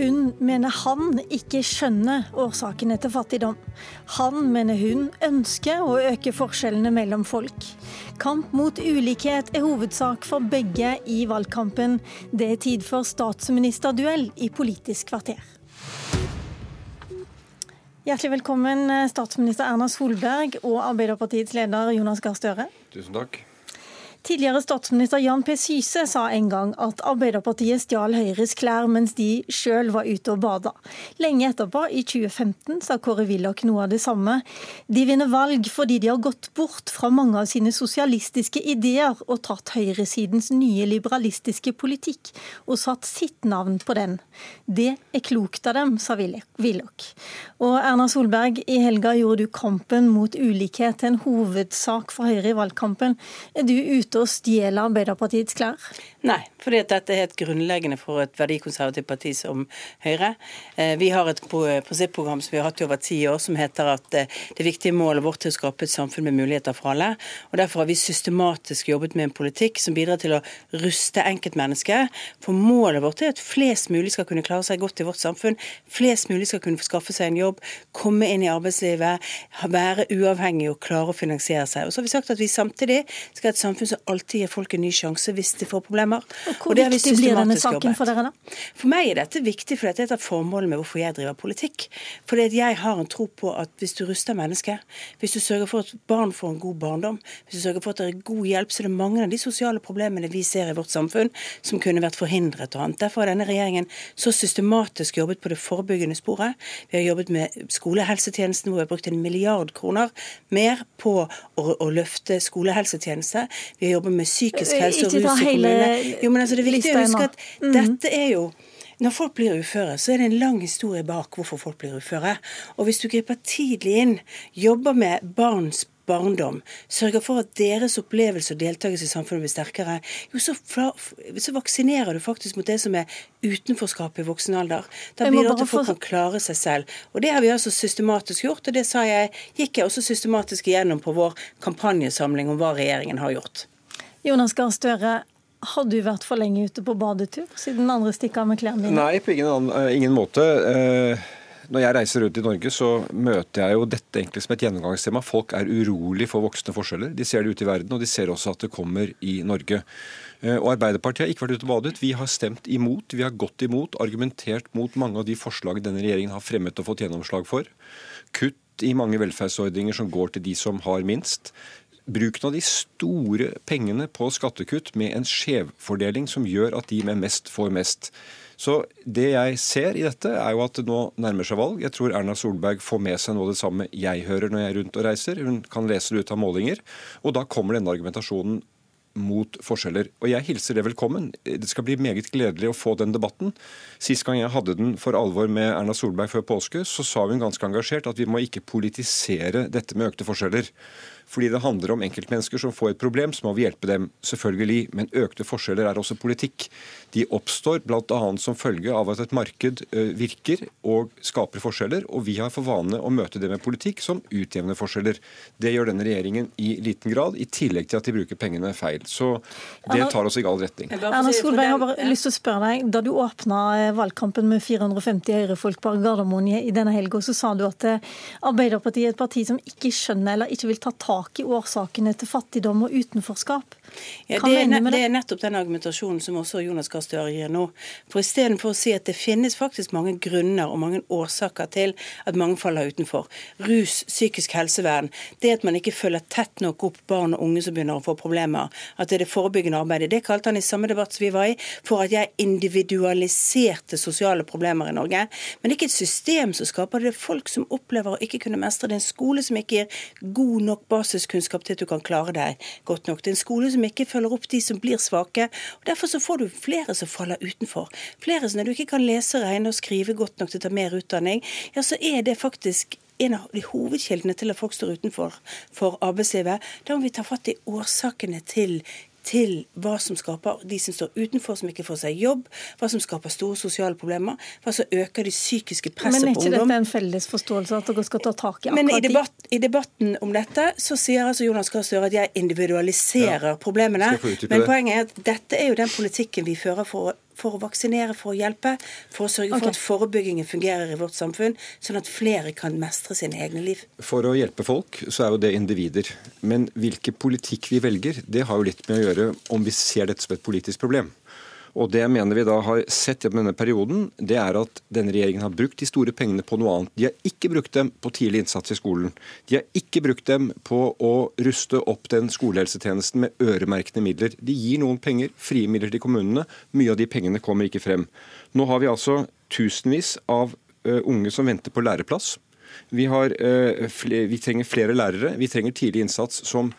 Hun mener han ikke skjønner årsakene til fattigdom. Han mener hun ønsker å øke forskjellene mellom folk. Kamp mot ulikhet er hovedsak for begge i valgkampen. Det er tid for statsministerduell i Politisk kvarter. Hjertelig velkommen statsminister Erna Solberg og Arbeiderpartiets leder Jonas Gahr Støre. Tusen takk. Tidligere statsminister Jan P. Syse sa en gang at Arbeiderpartiet stjal Høyres klær mens de sjøl var ute og bada. Lenge etterpå, i 2015, sa Kåre Willoch noe av det samme. De vinner valg fordi de har gått bort fra mange av sine sosialistiske ideer og tatt høyresidens nye liberalistiske politikk og satt sitt navn på den. Det er klokt av dem, sa Willoch. Og Erna Solberg, i helga gjorde du kampen mot ulikhet til en hovedsak for Høyre i valgkampen. Er du ute ute og stjele Arbeiderpartiets klær? Nei, for dette er helt grunnleggende for et verdikonservativt parti som Høyre. Eh, vi har et prinsipprogram som vi har hatt i over ti år, som heter at eh, det viktige målet vårt er å skape et samfunn med muligheter for alle. og Derfor har vi systematisk jobbet med en politikk som bidrar til å ruste enkeltmennesket. For målet vårt er at flest mulig skal kunne klare seg godt i vårt samfunn. Flest mulig skal kunne få skaffe seg en jobb, komme inn i arbeidslivet, være uavhengig og klare å finansiere seg. Og så har vi sagt at vi samtidig skal ha et samfunn som alltid gir folk en ny sjanse hvis de får problemer. Og Hvor og viktig blir denne saken for dere, da? For meg er dette viktig, for dette er et av formålene med hvorfor jeg driver politikk. Fordi at jeg har en tro på at hvis du ruster mennesket, hvis du sørger for at barn får en god barndom, hvis du sørger for at det er god hjelp, så er det mange av de sosiale problemene vi ser i vårt samfunn som kunne vært forhindret og annet. Derfor har denne regjeringen så systematisk jobbet på det forebyggende sporet. Vi har jobbet med skolehelsetjenesten, hvor vi har brukt en milliard kroner mer på å, å løfte skolehelsetjeneste. Vi har jobbet med psykisk helse og rus i kommunene. Jo, men altså, det er viktig å huske at mm. dette er jo når folk blir uføre, så er det en lang historie bak hvorfor folk blir uføre. Og hvis du griper tidlig inn, jobber med barns barndom, sørger for at deres opplevelse og deltakelse i samfunnet blir sterkere, jo så, så, vaksinerer du faktisk mot det som er utenforskapet i voksen alder. Da blir det at folk kan klare seg selv. Og det har vi altså systematisk gjort, og det sa jeg, gikk jeg også systematisk igjennom på vår kampanjesamling om hva regjeringen har gjort. Jonas Gahr Støre, har du vært for lenge ute på badetur, siden den andre stikker av med klærne dine? Nei, på ingen, annen, eh, ingen måte. Eh, når jeg reiser rundt i Norge, så møter jeg jo dette egentlig som et gjennomgangstema. Folk er urolig for voksne forskjeller. De ser det ute i verden, og de ser også at det kommer i Norge. Eh, og Arbeiderpartiet har ikke vært ute og badet. Vi har stemt imot, vi har gått imot, argumentert mot mange av de forslag denne regjeringen har fremmet og fått gjennomslag for. Kutt i mange velferdsordninger som går til de som har minst bruken av de store pengene på skattekutt med en skjevfordeling som gjør at de med mest får mest. Så det jeg ser i dette, er jo at det nå nærmer seg valg. Jeg tror Erna Solberg får med seg noe av det samme jeg hører når jeg er rundt og reiser. Hun kan lese det ut av målinger. Og da kommer denne argumentasjonen mot forskjeller. Og jeg hilser det velkommen. Det skal bli meget gledelig å få den debatten. Sist gang jeg hadde den for alvor med Erna Solberg før påske, så sa hun ganske engasjert at vi må ikke politisere dette med økte forskjeller. Fordi det handler om enkeltmennesker som får et problem, så må vi hjelpe dem, selvfølgelig. Men økte forskjeller er også politikk. De oppstår bl.a. som følge av at et marked virker og skaper forskjeller. Og vi har for vane å møte det med politikk som utjevner forskjeller. Det gjør denne regjeringen i liten grad, i tillegg til at de bruker pengene feil. Så det tar oss i gal retning. Erna Solberg, jeg har bare lyst til å spørre deg. Da du åpna eh, valgkampen med 450 Høyre-folk på Gardermoen i denne helga, så sa du at eh, Arbeiderpartiet er et parti som ikke skjønner eller ikke vil ta tak tak i årsakene til fattigdom og utenforskap. Ja, det, er, det? det, er, nettopp den argumentasjonen som også Jonas Gahr Støre gir nå. For Istedenfor å si at det finnes faktisk mange grunner og mange årsaker til at mange faller utenfor. Rus, psykisk helsevern, det at man ikke følger tett nok opp barn og unge som begynner å få problemer, at det er det forebyggende arbeidet. Det kalte han i samme debatt som vi var i, for at jeg individualiserte sosiale problemer i Norge. Men det er ikke et system som skaper det. Det er folk som opplever å ikke kunne mestre det. er en skole som ikke gir god nok basiskunnskap til at du kan klare deg godt nok. Det er en skole som ikke følger opp de som blir svake. og Derfor så får du flere som faller utenfor. Flere som når du ikke kan lese, regne og skrive godt nok til å ta mer utdanning, ja, så er det faktisk en av de hovedkildene til at folk står utenfor for arbeidslivet. Da må vi ta fatt i årsakene til til hva som skaper de som står utenfor, som ikke får seg jobb, hva som skaper store sosiale problemer, hva som øker de psykiske presset på ungdom. Men er ikke dette en felles forståelse at dere skal ta tak i akkurat Men i, debatt, i debatten om dette så sier altså Jonas Gahr Støre at jeg individualiserer ja. problemene. Men poenget er at dette er jo den politikken vi fører for å for å vaksinere, for å hjelpe, for å sørge for at forebyggingen fungerer i vårt samfunn, sånn at flere kan mestre sine egne liv. For å hjelpe folk, så er jo det individer. Men hvilken politikk vi velger, det har jo litt med å gjøre om vi ser dette som et politisk problem. Og det mener vi da har sett gjennom denne perioden, det er at denne regjeringen har brukt de store pengene på noe annet. De har ikke brukt dem på tidlig innsats i skolen. De har ikke brukt dem på å ruste opp den skolehelsetjenesten med øremerkede midler. De gir noen penger, frie midler til kommunene. Mye av de pengene kommer ikke frem. Nå har vi altså tusenvis av unge som venter på læreplass. Vi, har, vi trenger flere lærere. Vi trenger tidlig innsats som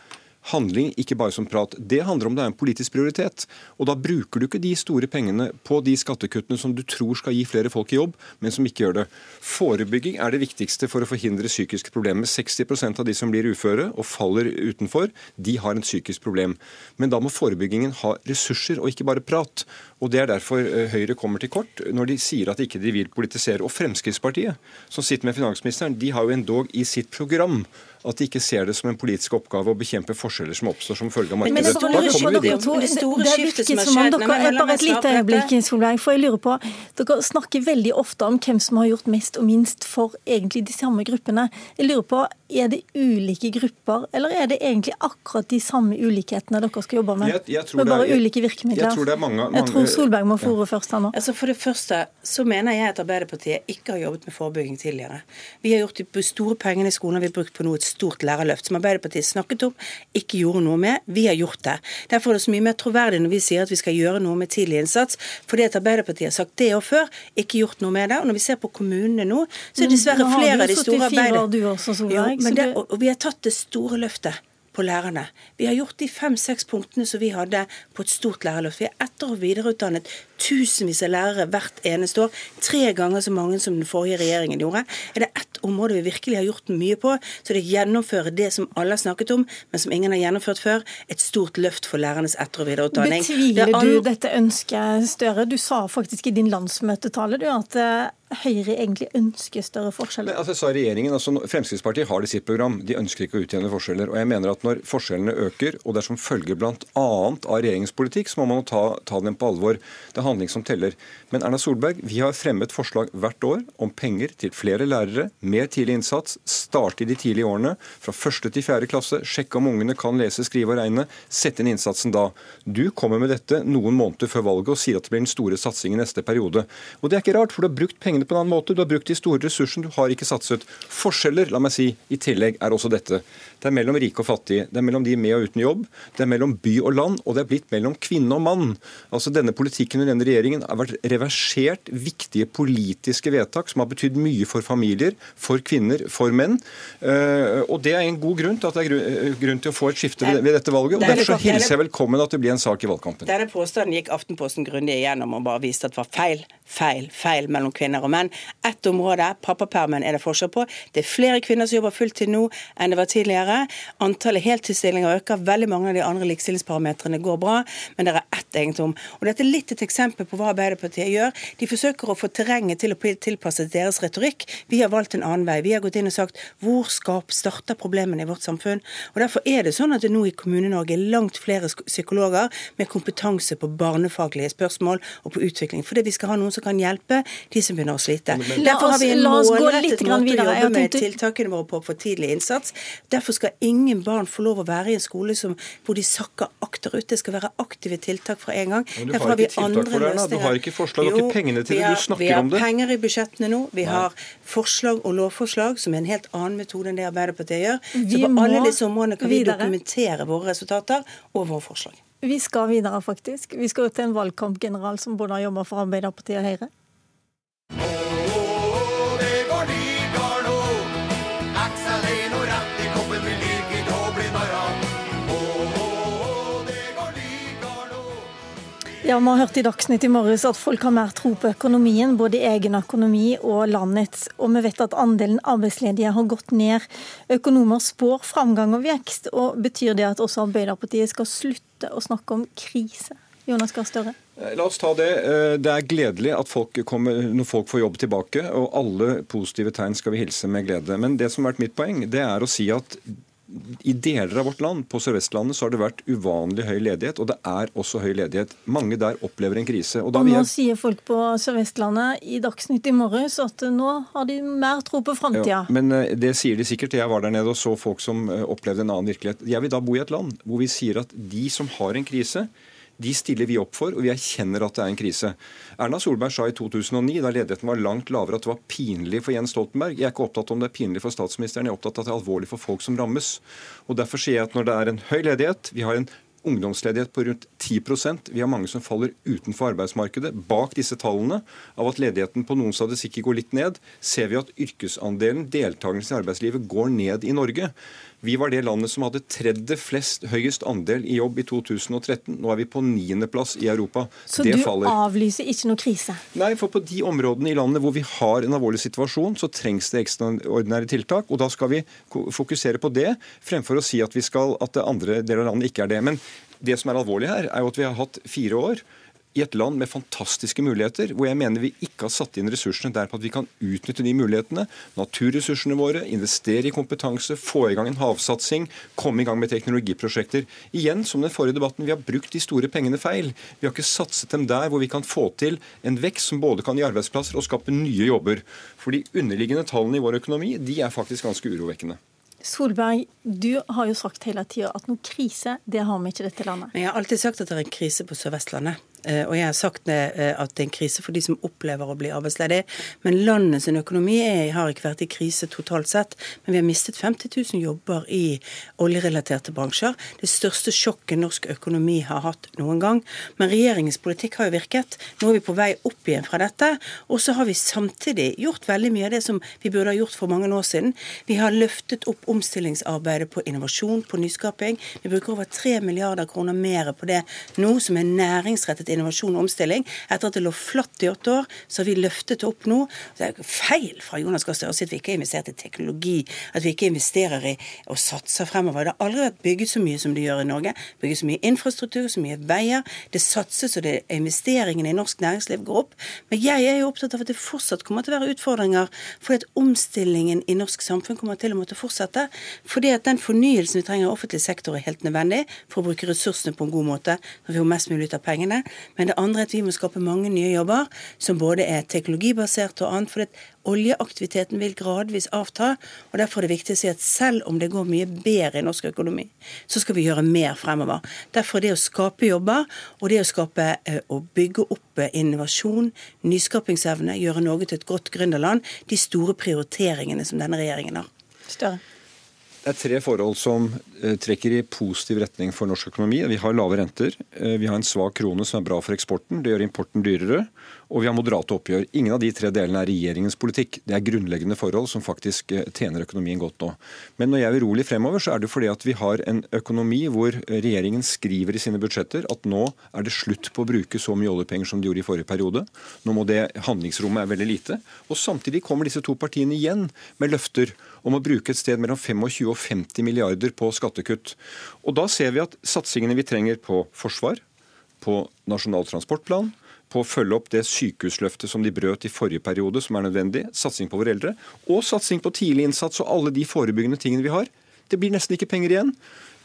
handling, ikke bare som prat. Det handler om det er en politisk prioritet. Og da bruker du ikke de store pengene på de skattekuttene som du tror skal gi flere folk i jobb, men som ikke gjør det. Forebygging er det viktigste for å forhindre psykiske problemer. 60% av de som blir uføre og faller utenfor, de har en psykisk problem. Men da må forebyggingen ha ressurser og ikke bare prat. Og Det er derfor eh, Høyre kommer til kort når de sier at ikke de vil politisere. Og Fremskrittspartiet, som sitter med finansministeren, de har jo endog i sitt program at de ikke ser det som en politisk oppgave å bekjempe forskjeller som oppstår som følge av markedet. Men det to, Det store skiftet som har skjedd- Bare et lite øyeblikk. Solveig, for jeg lurer på Dere snakker veldig ofte om hvem som har gjort mest og minst for egentlig de samme gruppene. Jeg lurer på, Er det ulike grupper, eller er det egentlig akkurat de samme ulikhetene dere skal jobbe med? Jeg- jeg med bare er- ulike virkemidler? jeg tror det er mange- Jeg tror Solberg må få ordet først her nå. Altså For det første så mener jeg at Arbeiderpartiet ikke har jobbet med forebygging tidligere. Vi har gjort de store pengene i skolen har vi brukt på noe et stort lærerløft, som Arbeiderpartiet snakket om, ikke gjorde noe med. Vi har gjort det. Derfor er det så mye mer troverdig når vi sier at vi skal gjøre noe med tidlig innsats, fordi at Arbeiderpartiet har sagt det og før, ikke gjort noe med det. Og når vi ser på kommunene nå, så er det dessverre har flere av de store arbeiderne men det, og, vi har tatt det store løftet på lærerne. Vi har gjort de fem-seks punktene som vi hadde på et stort lærerløft. Vi har etter- og videreutdannet tusenvis av lærere hvert eneste år. Tre ganger så mange som den forrige regjeringen gjorde. Er det ett område vi virkelig har gjort mye på, så det å gjennomføre det som alle har snakket om, men som ingen har gjennomført før. Et stort løft for lærernes etter- og videreutdanning. Betviler Det er du dette ønsket, Støre? Du sa faktisk i din landsmøtetale du, at eh, Høyre egentlig ønsker større forskjeller. altså, sa regjeringen, altså, Fremskrittspartiet har det i sitt program. De ønsker ikke å utjevne forskjeller. og jeg mener at Når forskjellene øker, og det er som følge bl.a. av regjeringens politikk, så må man ta, ta dem på alvor. Det er handling som teller. Men Erna Solberg, vi har fremmet forslag hvert år om penger til flere lærere, mer tidlig innsats, starte i de tidlige årene, fra første til fjerde klasse, sjekke om ungene kan lese, skrive og regne, sette inn innsatsen da. Du kommer med dette noen måneder før valget og sier at det blir den store satsingen neste periode. Og det er ikke rart, for du har brukt pengene på en annen måte. Du har brukt de store ressursene, du har ikke satset. Forskjeller, la meg si, i tillegg er også dette. Det er mellom rike og fattige. Det er mellom de med og uten jobb. Det er mellom by og land, og det er blitt mellom kvinne og mann. Altså Denne politikken under denne regjeringen har vært reversert viktige politiske vedtak som har betydd mye for familier, for kvinner, for menn. Eh, og det er en god grunn til at det er eh, grunn til å få et skifte ved, dette valget. og er- Derfor så er- hilser jeg velkommen at det blir en sak i valgkampen. Denne påstanden gikk Aftenposten grundig igjennom og bare viste at det var feil, feil, feil mellom kvinner og menn. Ett område, pappapermen, er det forskjell på. Det er flere kvinner som jobber fulltid nå enn det var tidligere. Antallet heltidsstillinger øker. Veldig mange av de andre likestillingsparametrene går bra, men det er ett egentlig om. Og dette er litt et eksempel på hva Arbeiderpartiet gjør. De forsøker å få terrenget til å tilpasse deres retorikk. Vi har valgt en annen vei. Vi har gått inn og sagt hvor skap starter problemene i vårt samfunn. Og Derfor er det sånn at det nå i Kommune-Norge er langt flere psykologer med kompetanse på barnefaglige spørsmål og på utvikling. Fordi vi skal ha noen som kan hjelpe de som begynner å slite. lite. Derfor har vi en oss målrettet måte å jobbe med tiltakene våre på for tidlig innsats. Derfor skal ingen barn få lov å være i en skole som, hvor de sakker akterut. Det skal være aktive tiltak fra en gang. Men du Derfor har ikke tiltak andre for det, da. Du har ikke forslag, du har ikke pengene til det, du har- det. Vi har penger i budsjettene nå. Vi har forslag og lovforslag, som er en helt annen metode enn det Arbeiderpartiet gjør. Så på alle disse områdene kan vi dokumentere våre resultater og våre forslag. Vi skal videre, faktisk. Vi skal til en valgkampgeneral som både har jobba for Arbeiderpartiet og Høyre. Ja, Vi har hørt i Dagsnytt i morges at folk har mer tro på økonomien, både egen økonomi og landets. Og vi vet at andelen arbeidsledige har gått ned. Økonomer spår framgang og vekst. og Betyr det at også Arbeiderpartiet skal slutte å snakke om krise? Jonas Gahr Støre? Eh, La oss ta det. Eh, Det er gledelig at folk kommer, når folk får jobb tilbake, og alle positive tegn skal vi hilse med glede. Men det som har vært mitt poeng, det er å si at i deler av vårt land, på Sør-Vestlandet, så har det vært uvanlig høy ledighet, og det er også høy ledighet. Mange der opplever en krise. Og, og nå jeg... sier folk på Sør-Vestlandet i Dagsnytt i morges at nå har de mer tro på framtida. Ja, men eh, det sier de sikkert. Jeg var der nede og så folk som eh, opplevde en annen virkelighet. Jeg vil da bo i et land hvor vi sier at de som har en krise, de stiller vi opp for, og vi erkjenner at det er en krise. Erna Solberg sa i 2009, da ledigheten var langt lavere, at det var pinlig for Jens Stoltenberg. Jeg er ikke opptatt om det er pinlig for statsministeren, jeg er opptatt av at det er alvorlig for folk som rammes. Og Derfor sier jeg at når det er en høy ledighet, vi har en ungdomsledighet på rundt 10% Vi har mange som faller utenfor arbeidsmarkedet. Bak disse tallene av at ledigheten på noen statistikker går litt ned, ser vi at yrkesandelen, deltakelsen i arbeidslivet, går ned i Norge. Vi var det landet som hadde tredje flest høyest andel i jobb i 2013. Nå er vi på niendeplass i Europa. Så det du avlyser ikke noe krise? Nei, for på de områdene i landet hvor vi har en alvorlig situasjon, så trengs det ekstraordinære tiltak. Og da skal vi fokusere på det, fremfor å si at, vi skal, at det andre deler av landet ikke er det. Men det som er alvorlig her, er jo at vi har hatt fire år i et land med fantastiske muligheter, hvor jeg mener vi ikke har satt inn ressursene der på at vi kan utnytte de mulighetene. Naturressursene våre, investere i kompetanse, få i gang en havsatsing, komme i gang med teknologiprosjekter. Igjen, som den forrige debatten, vi har brukt de store pengene feil. Vi har ikke satset dem der hvor vi kan få til en vekst som både kan gi arbeidsplasser og skape nye jobber. For de underliggende tallene i vår økonomi de er faktisk ganske urovekkende. Solberg, du har jo sagt hele tida at noen krise, det har vi ikke i dette landet. Men jeg har alltid sagt at det er en krise på Sør-Vestlandet. Eh, og jeg har sagt det at det er en krise for de som opplever å bli arbeidsledige. Men landets økonomi er, har ikke vært i krise totalt sett. Men vi har mistet 50 000 jobber i oljerelaterte bransjer. Det største sjokket norsk økonomi har hatt noen gang. Men regjeringens politikk har jo virket. Nå er vi på vei opp igjen fra dette. Og så har vi samtidig gjort veldig mye av det som vi burde ha gjort for mange år siden. Vi har løftet opp omstillingsarbeidet på innovasjon, på nyskaping. Vi bruker over 3 milliarder kroner mer på det nå, som er næringsrettet innovasjon og omstilling. Etter at det lå flatt i åtte år, så har vi løftet det opp nå. Det er feil fra Jonas Gahr Støre at vi ikke har investert i teknologi, at vi ikke investerer i og satser fremover. Det har aldri vært bygget så mye som det gjør i Norge. Bygget så mye infrastruktur, så mye veier. Det satses, og investeringene i norsk næringsliv går opp. Men jeg er jo opptatt av at det fortsatt kommer til å være utfordringer, fordi at omstillingen i norsk samfunn kommer til å måtte fortsette. Fordi at den fornyelsen vi trenger i offentlig sektor er helt nødvendig for å bruke ressursene på en god måte når vi får mest mulig ut av pengene. Men det andre er at vi må skape mange nye jobber som både er teknologibasert og annet. For oljeaktiviteten vil gradvis avta. og Derfor er det viktig å si at selv om det går mye bedre i norsk økonomi, så skal vi gjøre mer fremover. Derfor er det å skape jobber og det å skape og eh, bygge opp eh, innovasjon, nyskapingsevne, gjøre Norge til et godt gründerland, de store prioriteringene som denne regjeringen har. Større. Det er tre forhold som eh, trekker i positiv retning for norsk økonomi. Vi har lave renter, eh, vi har en svak krone som er bra for eksporten. Det gjør importen dyrere og vi har moderate oppgjør. Ingen av de tre delene er regjeringens politikk. Det er grunnleggende forhold som faktisk eh, tjener økonomien godt nå. Men når jeg er urolig fremover, så er det fordi at vi har en økonomi hvor regjeringen skriver i sine budsjetter at nå er det slutt på å bruke så mye oljepenger som de gjorde i forrige periode. Nå må det handlingsrommet er veldig lite. Og samtidig kommer disse to partiene igjen med løfter om å bruke et sted mellom 25 og 50 milliarder på skattekutt. Og da ser vi at satsingene vi trenger på forsvar, på Nasjonal transportplan, på å følge opp det sykehusløftet som de brøt i forrige periode, som er nødvendig, satsing på våre eldre, og satsing på tidlig innsats og alle de forebyggende tingene vi har. Det blir nesten ikke penger igjen.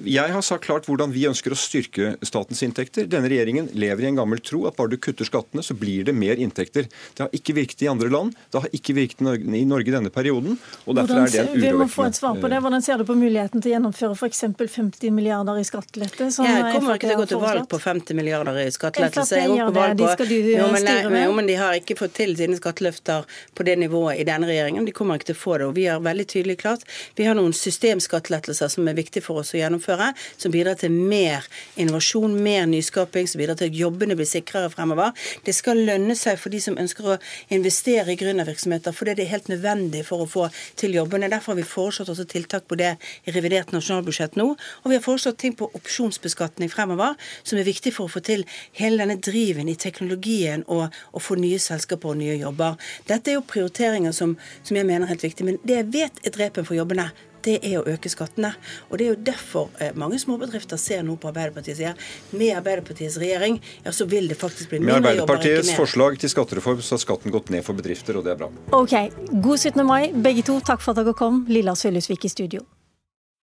Jeg har sagt klart hvordan vi ønsker å styrke statens inntekter. Denne regjeringen lever i en gammel tro at bare du kutter skattene, så blir det mer inntekter. Det har ikke virket i andre land. Det har ikke virket i Norge i denne perioden. og derfor hvordan, er det en urovekkende... Vi må få et svar på det. Hvordan ser du på muligheten til å gjennomføre f.eks. 50 milliarder i skattelette? Jeg kommer ikke til å gå til valg på 50 milliarder i skattelette. Jeg går på valg på... Jo men, jo, men de har ikke fått til sine skatteløfter på det nivået i denne regjeringen. De kommer ikke til å få det. Og vi har veldig tydelig klart vi har noen systemskattelettelser som er viktige for oss å gjennomføre gjennomføre, som bidrar til mer innovasjon, mer nyskaping, som bidrar til at jobbene blir sikrere fremover. Det skal lønne seg for de som ønsker å investere i gründervirksomheter, fordi det er helt nødvendig for å få til jobbene. Derfor har vi foreslått også tiltak på det i revidert nasjonalbudsjett nå. Og vi har foreslått ting på opsjonsbeskatning fremover, som er viktig for å få til hele denne driven i teknologien og, og få nye selskaper og nye jobber. Dette er jo prioriteringer som, som jeg mener er helt viktig. Men det jeg vet er drepen for jobbene, det er å øke skattene. Og Det er jo derfor eh, mange småbedrifter ser nå på Arbeiderpartiet og sier med Arbeiderpartiets regjering ja, så vil det faktisk bli mindre jobber. Med Arbeiderpartiets forslag til skattereform så har skatten gått ned for bedrifter, og det er bra. Ok, God 17. mai, begge to. Takk for at dere kom. Lilla Sølhusvik i studio.